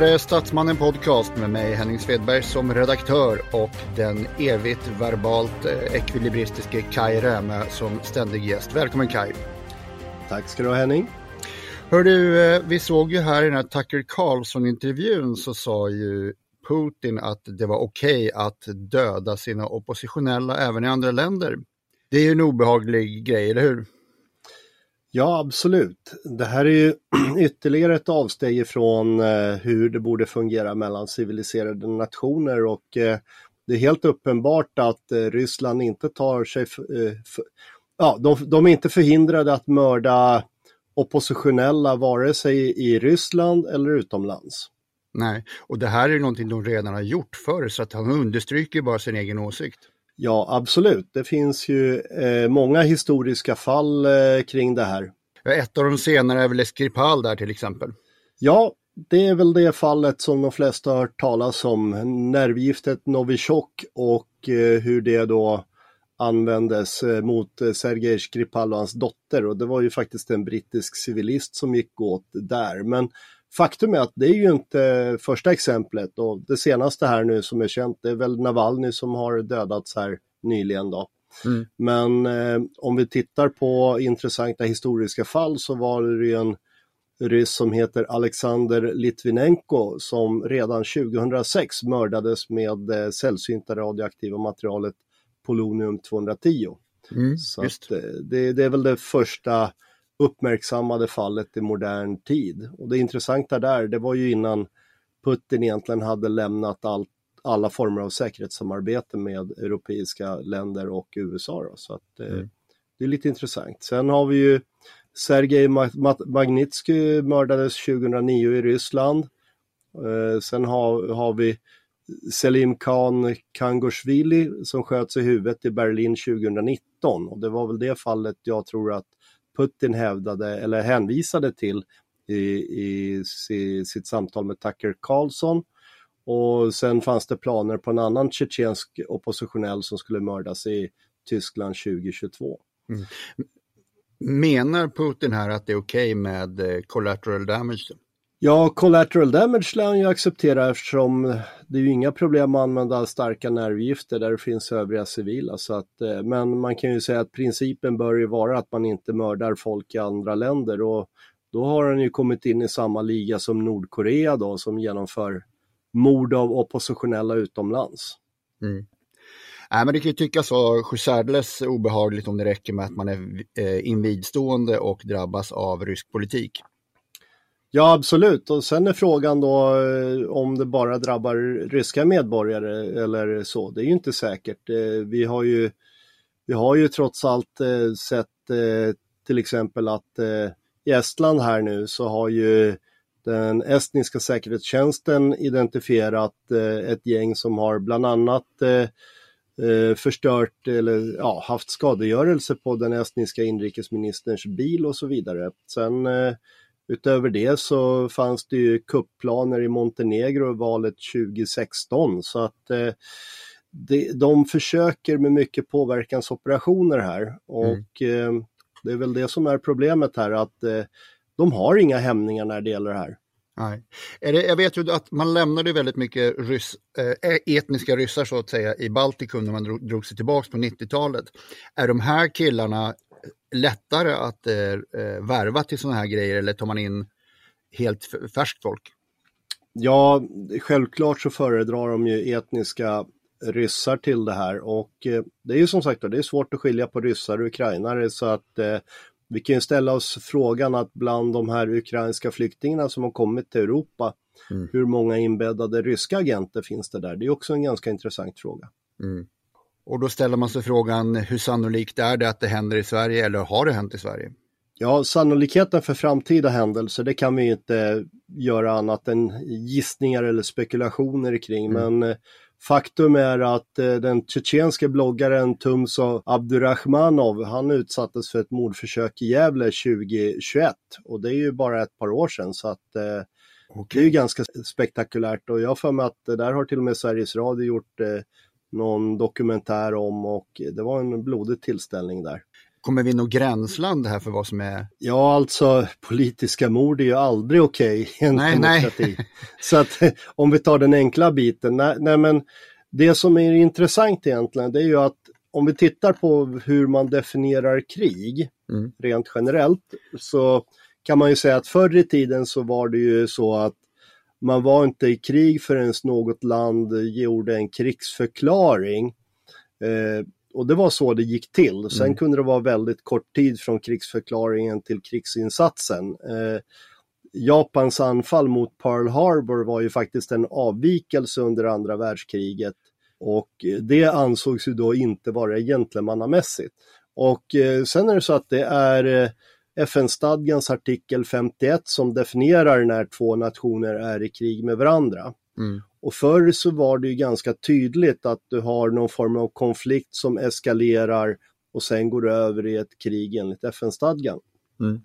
Här är Statsmannen Podcast med mig Henning Svedberg som redaktör och den evigt verbalt eh, ekvilibristiske Kai Rämö som ständig gäst. Välkommen Kai! Tack ska du ha Henning! Hör du, eh, vi såg ju här i den här Tucker Carlson-intervjun så sa ju Putin att det var okej okay att döda sina oppositionella även i andra länder. Det är ju en obehaglig grej, eller hur? Ja, absolut. Det här är ju ytterligare ett avsteg ifrån eh, hur det borde fungera mellan civiliserade nationer och eh, det är helt uppenbart att eh, Ryssland inte tar sig... ja, de, de är inte förhindrade att mörda oppositionella vare sig i Ryssland eller utomlands. Nej, och det här är någonting de redan har gjort förr så att han understryker bara sin egen åsikt. Ja, absolut. Det finns ju eh, många historiska fall eh, kring det här. Ett av de senare är väl Skripal där till exempel? Ja, det är väl det fallet som de flesta har hört talas om. Nervgiftet Novichok och eh, hur det då användes eh, mot eh, Sergej Skripal och hans dotter och det var ju faktiskt en brittisk civilist som gick åt där. Men faktum är att det är ju inte första exemplet och det senaste här nu som är känt det är väl Navalny som har dödats här nyligen då. Mm. Men eh, om vi tittar på intressanta historiska fall så var det ju en ryss som heter Alexander Litvinenko som redan 2006 mördades med det sällsynta radioaktiva materialet polonium 210. Mm, så att, eh, det, det, är väl det första uppmärksammade fallet i modern tid. Och det intressanta där, det var ju innan Putin egentligen hade lämnat allt, alla former av säkerhetssamarbete med europeiska länder och USA. Då. Så att, eh, mm. det är lite intressant. Sen har vi ju Sergej Magnitsky mördades 2009 i Ryssland. Eh, sen har, har vi Selim Khan Kangoshvili som sköts i huvudet i Berlin 2019 och det var väl det fallet jag tror att Putin hävdade eller hänvisade till i, i, i sitt samtal med Tucker Carlson. Och sen fanns det planer på en annan tjetjensk oppositionell som skulle mördas i Tyskland 2022. Mm. Menar Putin här att det är okej okay med eh, collateral damage? Ja, collateral damage lär han ju acceptera eftersom det är ju inga problem att använda starka nervgifter där det finns övriga civila. Så att, eh, men man kan ju säga att principen bör ju vara att man inte mördar folk i andra länder och då har han ju kommit in i samma liga som Nordkorea då som genomför mord av oppositionella utomlands. Mm. Nej, men det kan ju tyckas vara särdeles obehagligt om det räcker med att man är eh, invidstående och drabbas av rysk politik. Ja, absolut. Och sen är frågan då eh, om det bara drabbar ryska medborgare eller så. Det är ju inte säkert. Eh, vi har ju, vi har ju trots allt eh, sett till exempel att i Estland här nu så har ju den estniska säkerhetstjänsten identifierat ett gäng som har bland annat förstört eller ja, haft skadegörelse på den estniska inrikesministerns bil och så vidare. Sen utöver det så fanns det ju kupplaner i Montenegro i valet 2016 så att de försöker med mycket påverkansoperationer här och mm. det är väl det som är problemet här att de har inga hämningar när det gäller det här. Nej. Är det, jag vet ju att man lämnade väldigt mycket ryss, äh, etniska ryssar så att säga i Baltikum när man drog, drog sig tillbaka på 90-talet. Är de här killarna lättare att äh, värva till sådana här grejer eller tar man in helt färskt folk? Ja, självklart så föredrar de ju etniska ryssar till det här och eh, det är ju som sagt det är svårt att skilja på ryssar och ukrainare så att eh, vi kan ju ställa oss frågan att bland de här ukrainska flyktingarna som har kommit till Europa, mm. hur många inbäddade ryska agenter finns det där? Det är också en ganska intressant fråga. Mm. Och då ställer man sig frågan, hur sannolikt är det att det händer i Sverige eller har det hänt i Sverige? Ja, sannolikheten för framtida händelser, det kan vi inte göra annat än gissningar eller spekulationer kring, mm. men eh, Faktum är att eh, den tjetjenske bloggaren Tumso Abdurrahmanov, han utsattes för ett mordförsök i Gävle 2021 och det är ju bara ett par år sedan så att eh, okay. det är ju ganska spektakulärt och jag har för mig att där har till och med Sveriges Radio gjort någon dokumentär om och det var en blodig tillställning där. Kommer vi nå gränsland här för vad som är? Ja, alltså politiska mord är ju aldrig okej okay i en nej, demokrati. Nej. Så att om vi tar den enkla biten, nej, nej men det som är intressant egentligen det är ju att om vi tittar på hur man definierar krig mm. rent generellt så kan man ju säga att förr i tiden så var det ju så att man var inte i krig förrän något land gjorde en krigsförklaring. Eh, och det var så det gick till. Sen mm. kunde det vara väldigt kort tid från krigsförklaringen till krigsinsatsen. Eh, Japans anfall mot Pearl Harbor var ju faktiskt en avvikelse under andra världskriget och det ansågs ju då inte vara gentlemannamässigt. Och eh, sen är det så att det är FN-stadgans artikel 51 som definierar när två nationer är i krig med varandra. Mm. Och förr så var det ju ganska tydligt att du har någon form av konflikt som eskalerar och sen går över i ett krig enligt FN-stadgan. Mm.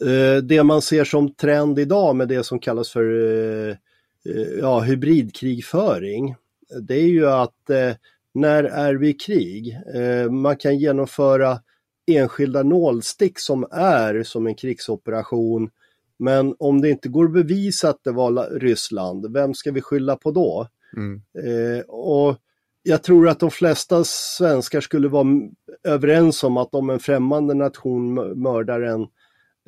Eh, det man ser som trend idag med det som kallas för eh, eh, ja, hybridkrigföring, det är ju att när är vi i krig? Man kan genomföra enskilda nålstick som är som en krigsoperation men om det inte går att bevisa att det var Ryssland, vem ska vi skylla på då? Mm. Eh, och jag tror att de flesta svenskar skulle vara överens om att om en främmande nation mördar en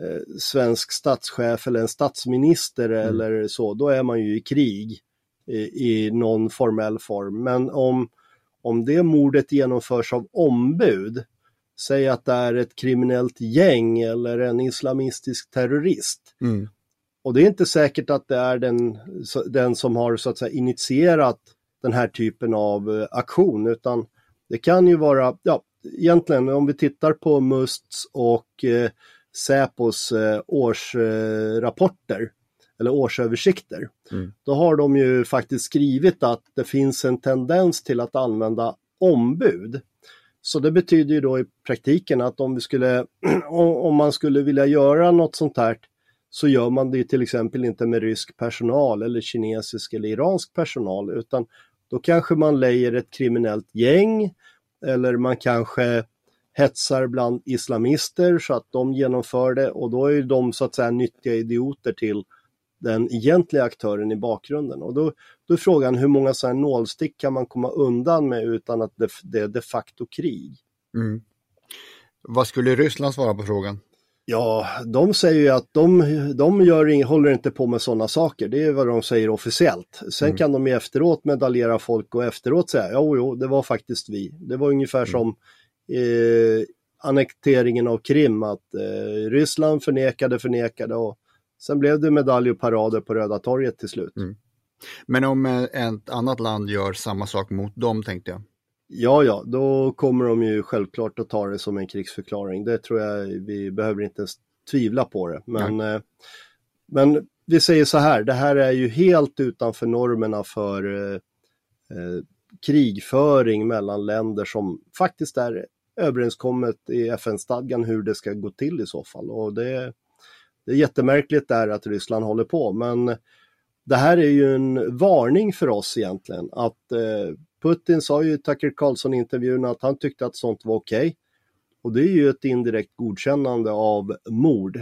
eh, svensk statschef eller en statsminister mm. eller så, då är man ju i krig i, i någon formell form. Men om, om det mordet genomförs av ombud, säg att det är ett kriminellt gäng eller en islamistisk terrorist. Mm. Och det är inte säkert att det är den, den som har så att säga initierat den här typen av eh, aktion, utan det kan ju vara, ja, egentligen om vi tittar på Musts och eh, Säpos eh, årsrapporter, eller årsöversikter, mm. då har de ju faktiskt skrivit att det finns en tendens till att använda ombud så det betyder ju då i praktiken att om, vi skulle, om man skulle vilja göra något sånt här så gör man det till exempel inte med rysk personal eller kinesisk eller iransk personal utan då kanske man lejer ett kriminellt gäng eller man kanske hetsar bland islamister så att de genomför det och då är de så att säga nyttiga idioter till den egentliga aktören i bakgrunden. Och då, då är frågan hur många sådana nålstick kan man komma undan med utan att det, det är de facto krig? Mm. Vad skulle Ryssland svara på frågan? Ja, de säger ju att de, de gör, håller inte på med sådana saker. Det är vad de säger officiellt. Sen mm. kan de ju efteråt medaljera folk och efteråt säga, jo, jo, det var faktiskt vi. Det var ungefär mm. som eh, annekteringen av Krim, att eh, Ryssland förnekade, förnekade och Sen blev det medalj och parader på Röda torget till slut. Mm. Men om eh, ett annat land gör samma sak mot dem tänkte jag? Ja, ja, då kommer de ju självklart att ta det som en krigsförklaring. Det tror jag vi behöver inte ens tvivla på det. Men, eh, men vi säger så här, det här är ju helt utanför normerna för eh, eh krigföring mellan länder som faktiskt är överenskommet i FN-stadgan hur det ska gå till i så fall. Och det, det är jättemärkligt där att Ryssland håller på, men det här är ju en varning för oss egentligen. Att eh, Putin sa ju i Tucker Carlson-intervjun att han tyckte att sånt var okej. Okay. Och det är ju ett indirekt godkännande av mord.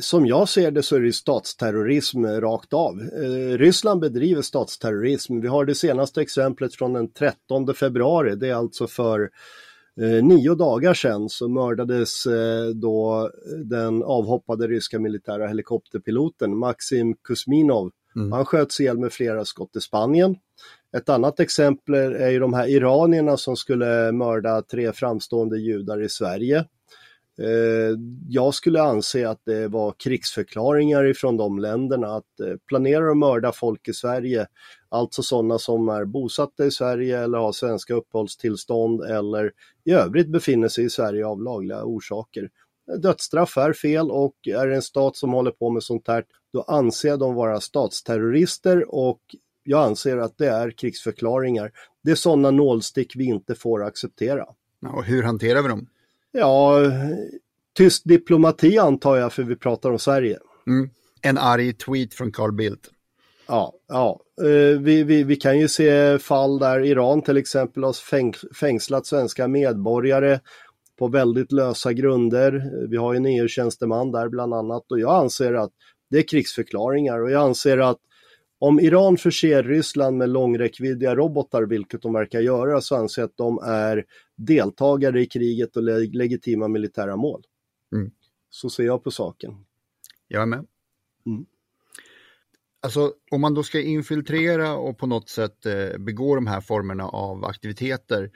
Som jag ser det så är det statsterrorism rakt av. Eh, Ryssland bedriver statsterrorism. Vi har det senaste exemplet från den 13 februari. Det är alltså för eh, nio dagar sedan så mördades eh, då den avhoppade ryska militära helikopterpiloten Maxim Kuzminov. Mm. Han sköts ihjäl med flera skott i Spanien. Ett annat exempel är ju de här iranierna som skulle mörda tre framstående judar i Sverige. Eh, jag skulle anse att det var krigsförklaringar ifrån de länderna att eh, planera att mörda folk i Sverige, alltså sådana som är bosatta i Sverige eller har svenska uppehållstillstånd eller i övrigt befinner sig i Sverige av lagliga orsaker. Dödsstraff är fel och är det en stat som håller på med sånt här, då anser jag dem vara statsterrorister och jag anser att det är krigsförklaringar. Det är sådana nålstick vi inte får acceptera. Och hur hanterar vi dem? Ja, tyst diplomati antar jag, för vi pratar om Sverige. Mm. En arg tweet från Carl Bildt. Ja, ja. Eh, vi, vi, vi kan ju se fall där Iran till exempel har fängslat svenska medborgare på väldigt lösa grunder. Vi har en EU-tjänsteman där bland annat och jag anser att det är krigsförklaringar och jag anser att om Iran förser Ryssland med långräckviddiga robotar, vilket de verkar göra, så anser jag att de är deltagare i kriget och legitima militära mål. Mm. Så ser jag på saken. Jag är med. Mm. Alltså om man då ska infiltrera och på något sätt eh, begå de här formerna av aktiviteter,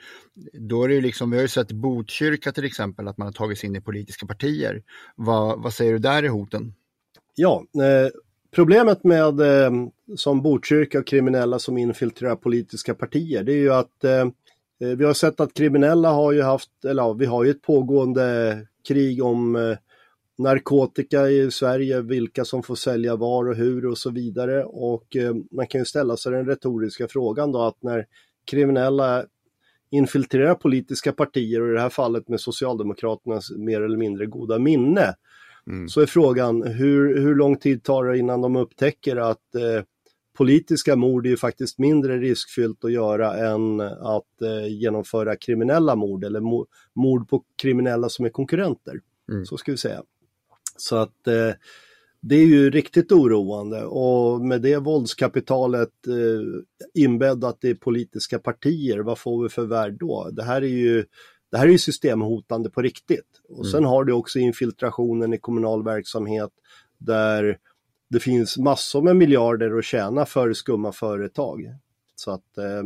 då är det ju liksom, vi har ju sett Botkyrka till exempel att man har tagit sig in i politiska partier. Va, vad säger du där i hoten? Ja, eh, Problemet med eh, som Botkyrka och kriminella som infiltrerar politiska partier, det är ju att eh, eh, vi har sett att kriminella har ju haft, eller ja, vi har ju ett pågående krig om eh, narkotika i Sverige, vilka som får sälja var och hur och så vidare. Och eh, man kan ju ställa sig den retoriska frågan då att när kriminella infiltrerar politiska partier och i det här fallet med Socialdemokraternas mer eller mindre goda minne, Mm. Så är frågan hur, hur lång tid tar det innan de upptäcker att eh, politiska mord är ju faktiskt mindre riskfyllt att göra än att eh, genomföra kriminella mord eller mord på kriminella som är konkurrenter. Mm. Så ska vi säga. Så att eh, det är ju riktigt oroande och med det våldskapitalet eh, inbäddat i politiska partier, vad får vi för värld då? Det här är ju det här är ju systemhotande på riktigt. Och sen mm. har du också infiltrationen i kommunal verksamhet där det finns massor med miljarder att tjäna för skumma företag. Så att eh,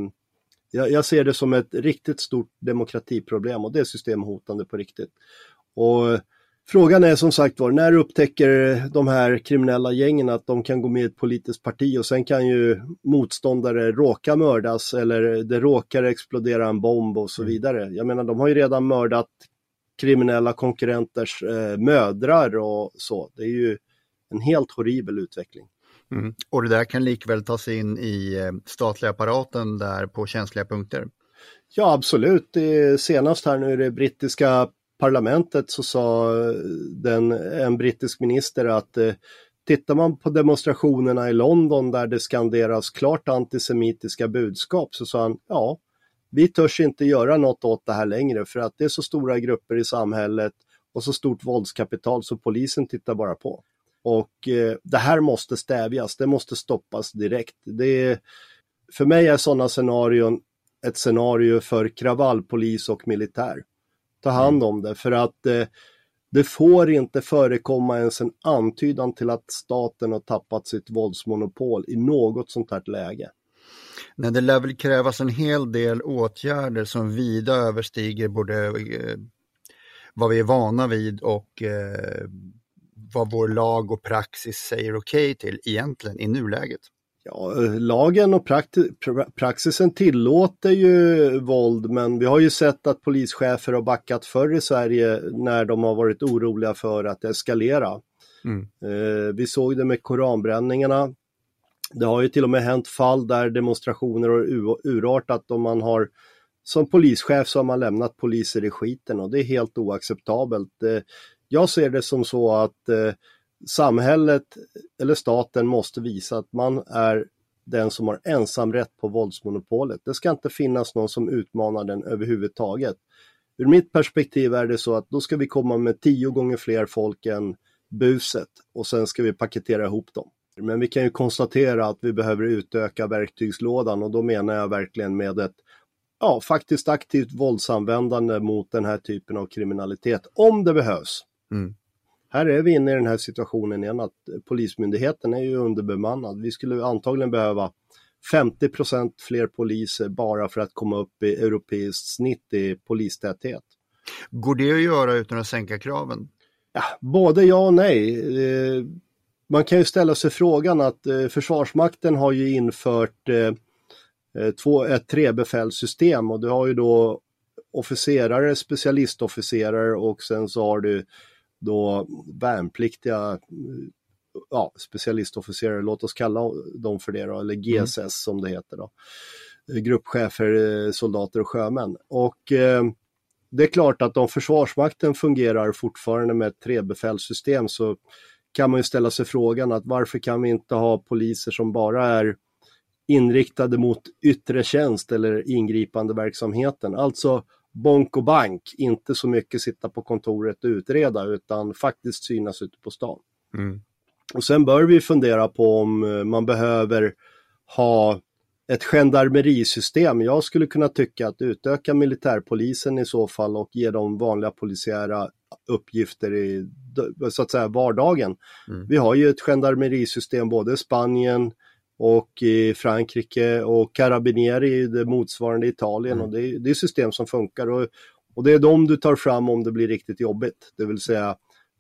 jag, jag, ser det som ett riktigt stort demokratiproblem och det är systemhotande på riktigt. Och Frågan är som sagt var, när upptäcker de här kriminella gängen att de kan gå med i ett politiskt parti och sen kan ju motståndare råka mördas eller det råkar explodera en bomb och så mm. vidare. Jag menar, de har ju redan mördat kriminella konkurrenters eh, mödrar och så. Det är ju en helt horribel utveckling. Mm. Och det där kan likväl tas in i eh, statliga apparaten där på känsliga punkter? Ja, absolut. Senast här nu är det brittiska parlamentet så sa eh, den, en brittisk minister att eh, tittar man på demonstrationerna i London där det skanderas klart antisemitiska budskap så sa han ja, vi törs inte göra något åt det här längre för att det är så stora grupper i samhället och så stort våldskapital så polisen tittar bara på. Och eh, det här måste stävjas, det måste stoppas direkt. Det är, för mig är sådana scenarion ett scenario för kravallpolis och militär ta hand om det för att eh, det får inte förekomma ens en antydan till att staten har tappat sitt våldsmonopol i något sånt här läge. Nej, det lär väl krävas en hel del åtgärder som vida överstiger både eh, vad vi är vana vid och eh, vad vår lag och praxis säger okej okay till egentligen i nuläget. Ja, lagen och praxisen tillåter ju våld, men vi har ju sett att polischefer har backat förr i Sverige när de har varit oroliga för att eskalera. Mm. Eh, vi såg det med koranbränningarna. Det har ju till och med hänt fall där demonstrationer har urartat om man har som polischef så har man lämnat poliser i skiten och det är helt oacceptabelt. Eh, jag ser det som så att eh, samhället eller staten måste visa att man är den som har ensamrätt på våldsmonopolet. Det ska inte finnas någon som utmanar den överhuvudtaget. Ur mitt perspektiv är det så att då ska vi komma med tio gånger fler folk än buset och sen ska vi paketera ihop dem. Men vi kan ju konstatera att vi behöver utöka verktygslådan och då menar jag verkligen med ett ja, faktiskt aktivt våldsanvändande mot den här typen av kriminalitet, om det behövs. Mm. Här är vi inne i den här situationen igen att Polismyndigheten är ju underbemannad. Vi skulle antagligen behöva 50% fler poliser bara för att komma upp i europeiskt snitt i polistäthet. Går det att göra utan att sänka kraven? Ja, både ja och nej. Eh, man kan ju ställa sig frågan att eh, Försvarsmakten har ju infört eh, två, ett trebefälssystem och du har ju då officerare, specialistofficerare och sen så har du då värnpliktiga ja, specialistofficerare, låt oss kalla dem för det då, eller GSS mm. som det heter då. Gruppchefer, soldater och sjömän. Och eh, det är klart att om Försvarsmakten fungerar fortfarande med ett trebefälssystem så kan man ju ställa sig frågan att varför kan vi inte ha poliser som bara är inriktade mot yttre tjänst eller ingripande verksamheten. Alltså bonk och bank, inte så mycket sitta på kontoret och utreda utan faktiskt synas ute på stan. Mm. Och sen bör vi fundera på om eh, man behöver ha ett gendarmerisystem. Jag skulle kunna tycka att utöka militärpolisen i så fall och ge dem vanliga polisiära uppgifter i så att säga vardagen. Mm. Vi har ju ett gendarmerisystem både i Spanien och i Frankrike och Carabinieri det motsvarande i Italien mm. och det är, det är system som funkar och, och det är de du tar fram om det blir riktigt jobbigt, det vill säga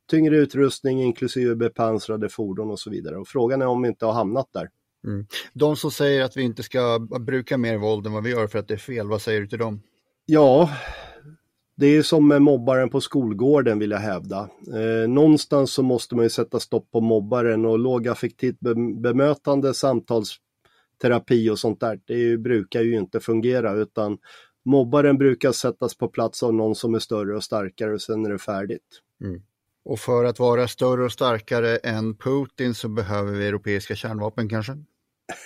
tyngre utrustning inklusive bepansrade fordon och så vidare. Och frågan är om vi inte har hamnat där. Mm. De som säger att vi inte ska bruka mer våld än vad vi gör för att det är fel, vad säger du till dem? Ja, det är som med mobbaren på skolgården vill jag hävda. Eh, någonstans så måste man ju sätta stopp på mobbaren och lågaffektivt bemötande, samtalsterapi och sånt där, det ju, brukar ju inte fungera utan mobbaren brukar sättas på plats av någon som är större och starkare och sen är det färdigt. Mm. Och för att vara större och starkare än Putin så behöver vi europeiska kärnvapen kanske?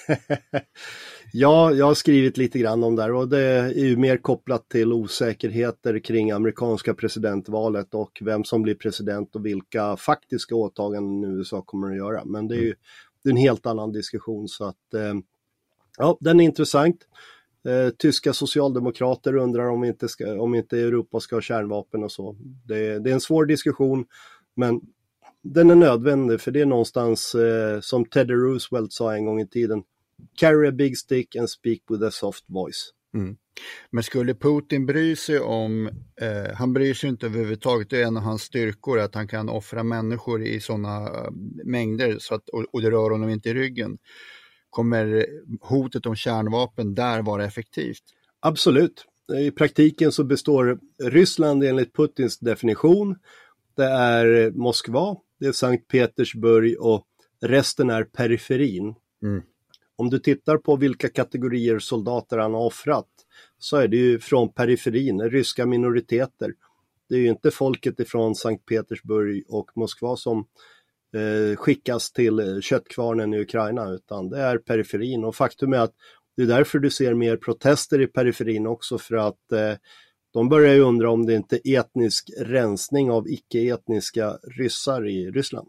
ja, jag har skrivit lite grann om det och det är ju mer kopplat till osäkerheter kring amerikanska presidentvalet och vem som blir president och vilka faktiska åtaganden USA kommer att göra. Men det är ju det är en helt annan diskussion så att eh, ja, den är intressant. Eh, tyska socialdemokrater undrar om inte, ska, om inte Europa ska ha kärnvapen och så. Det, det är en svår diskussion, men den är nödvändig för det är någonstans eh, som Teddy Roosevelt sa en gång i tiden. Carry a big stick and speak with a soft voice. Mm. Men skulle Putin bry sig om, eh, han bryr sig inte överhuvudtaget, det är en av hans styrkor att han kan offra människor i sådana uh, mängder så att, och, och det rör honom inte i ryggen. Kommer hotet om kärnvapen där vara effektivt? Absolut. I praktiken så består Ryssland enligt Putins definition, det är Moskva, det är Sankt Petersburg och resten är periferin. Mm. Om du tittar på vilka kategorier soldater han har offrat så är det ju från periferin, ryska minoriteter. Det är ju inte folket ifrån Sankt Petersburg och Moskva som eh, skickas till eh, köttkvarnen i Ukraina utan det är periferin och faktum är att det är därför du ser mer protester i periferin också för att eh, de börjar ju undra om det inte är etnisk rensning av icke-etniska ryssar i Ryssland.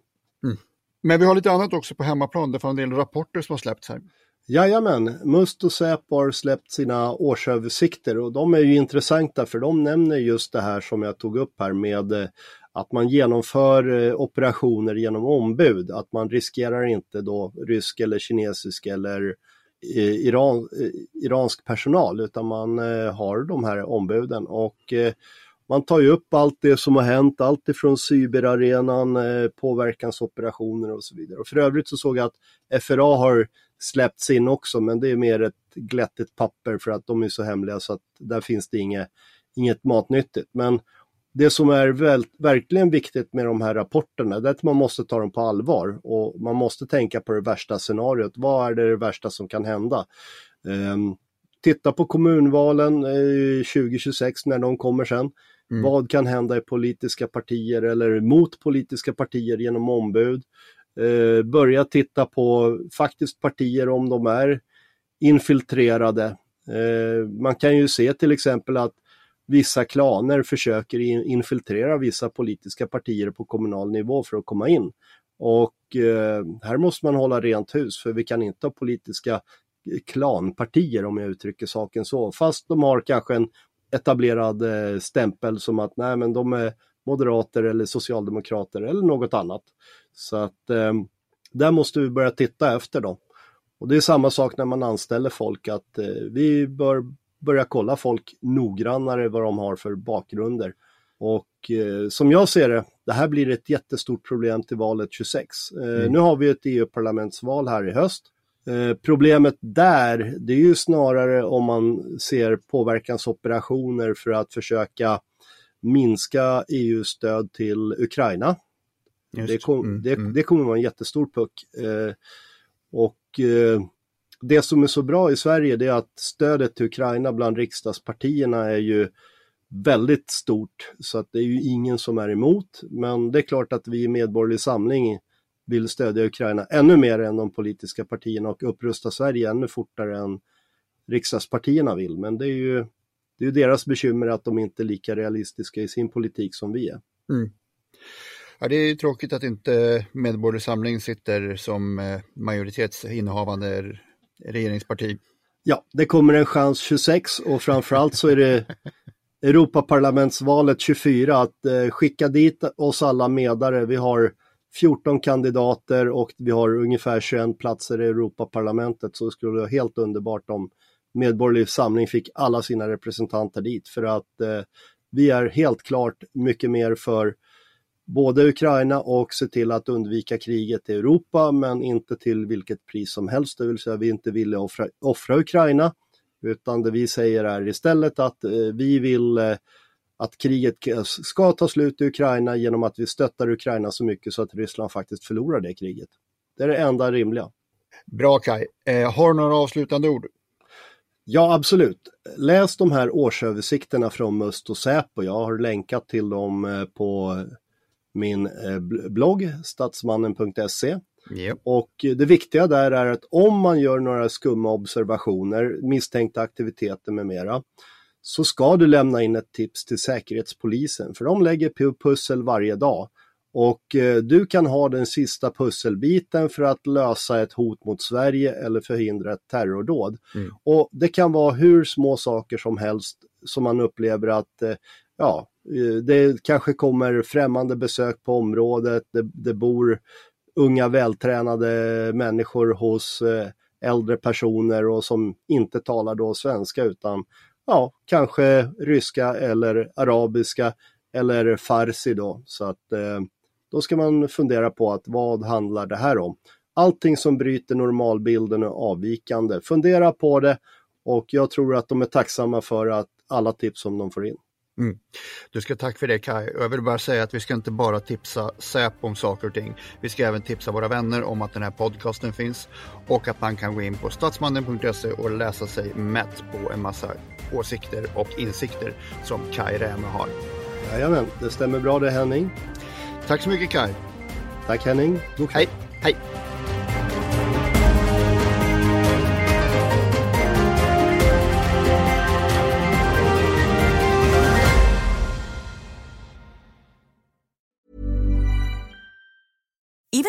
Men vi har lite annat också på hemmaplan, det var en del rapporter som har släppts här. Jajamän, Must och Säpo har släppt sina årsöversikter och de är ju intressanta för de nämner just det här som jag tog upp här med eh, att man genomför eh, operationer genom ombud, att man riskerar inte då rysk eller kinesisk eller eh, Iran, iransk personal utan man har de här ombuden och man tar ju upp allt det som har hänt, allt ifrån cyberarenan, eh, påverkansoperationer och så vidare. Och för övrigt så såg jag att FRA har släppts in också, men det är mer ett glättigt papper för att de är så hemliga så att där finns det inget, inget matnyttigt. Men det som är väl, verkligen viktigt med de här rapporterna är att man måste ta dem på allvar och man måste tänka på det värsta scenariot. Vad är det, det värsta som kan hända? Eh, titta på kommunvalen eh, 2026 när de kommer sen. Mm. Vad kan hända i politiska partier eller mot politiska partier genom ombud? Eh, börja titta på faktiskt partier om de är infiltrerade. Eh, man kan ju se till exempel att vissa klaner försöker infiltrera vissa politiska partier på kommunal nivå för att komma in. Och eh, här måste man hålla rent hus för vi kan inte ha politiska eh, klanpartier om jag uttrycker saken så, fast de har kanske en etablerad eh, stämpel som att nej men de är moderater eller socialdemokrater eller något annat. Så att eh, där måste vi börja titta efter då. Och det är samma sak när man anställer folk att eh, vi bör börja kolla folk noggrannare vad de har för bakgrunder. Och eh, som jag ser det, det här blir ett jättestort problem till valet 26. Eh, mm. Nu har vi ett EU-parlamentsval här i höst. Eh, problemet där, det är ju snarare om man ser påverkansoperationer för att försöka minska EU-stöd till Ukraina. Det, kom, mm, det, mm. det, kommer vara en jättestor puck. Eh, och eh, det som är så bra i Sverige det är att stödet till Ukraina bland riksdagspartierna är ju väldigt stort så att det är ju ingen som är emot. Men det är klart att vi i Medborgerlig Samling vill stödja Ukraina ännu mer än de politiska partierna och upprusta Sverige ännu fortare än riksdagspartierna vill. Men det är ju det är deras bekymmer att de inte är lika realistiska i sin politik som vi är. Mm. Ja, det är tråkigt att inte Medborgerlig Samling sitter som eh, majoritetsinnehavande regeringsparti. Ja, det kommer en chans 26 och framförallt så är det Europaparlamentsvalet 24 att eh, skicka dit oss alla medare. Vi har 14 kandidater och vi har ungefär 21 platser i Europaparlamentet. Så det skulle vara helt underbart om Medborgerlig Samling fick alla sina representanter dit. För att eh, vi är helt klart mycket mer för både Ukraina och se till att undvika kriget i Europa men inte till vilket pris som helst, det vill säga vi inte villiga offra, offra Ukraina utan det vi säger är istället att eh, vi vill eh, att kriget ska ta slut i Ukraina genom att vi stöttar Ukraina så mycket så att Ryssland faktiskt förlorar det kriget. Det är det enda rimliga. Bra Kai. Eh, har du några avslutande ord? Ja, absolut. Läs de här årsöversikterna från Must och Säpo. Jag har länkat till dem eh, på min eh, blogg, statsmannen.se. Yep. Och det viktiga där är att om man gör några skumma observationer, misstänkta aktiviteter med mera, så ska du lämna in ett tips till Säkerhetspolisen, för de lägger pussel varje dag. Och eh, du kan ha den sista pusselbiten för att lösa ett hot mot Sverige eller förhindra ett terrordåd. Mm. Och det kan vara hur små saker som helst som man upplever att eh, ja, eh, det kanske kommer främmande besök på området, det, det bor unga vältränade människor hos äldre personer och som inte talar då svenska utan ja, kanske ryska eller arabiska eller farsi då. Så att eh, då ska man fundera på att vad handlar det här om? Allting som bryter normalbilden är avvikande. Fundera på det och jag tror att de är tacksamma för att alla tips som de får in. Mm. Du ska tack för det Kai. Jag vill bara säga att vi ska inte bara tipsa Säpo om saker och ting. Vi ska även tipsa våra vänner om att den här podcasten finns och att man kan gå in på statsmannen.se och läsa sig mätt på en massa åsikter och insikter som Kai Räme har. Jajamän, det stämmer bra det Henning. Tack så mycket Kai. Tack Henning. Hej. Hej.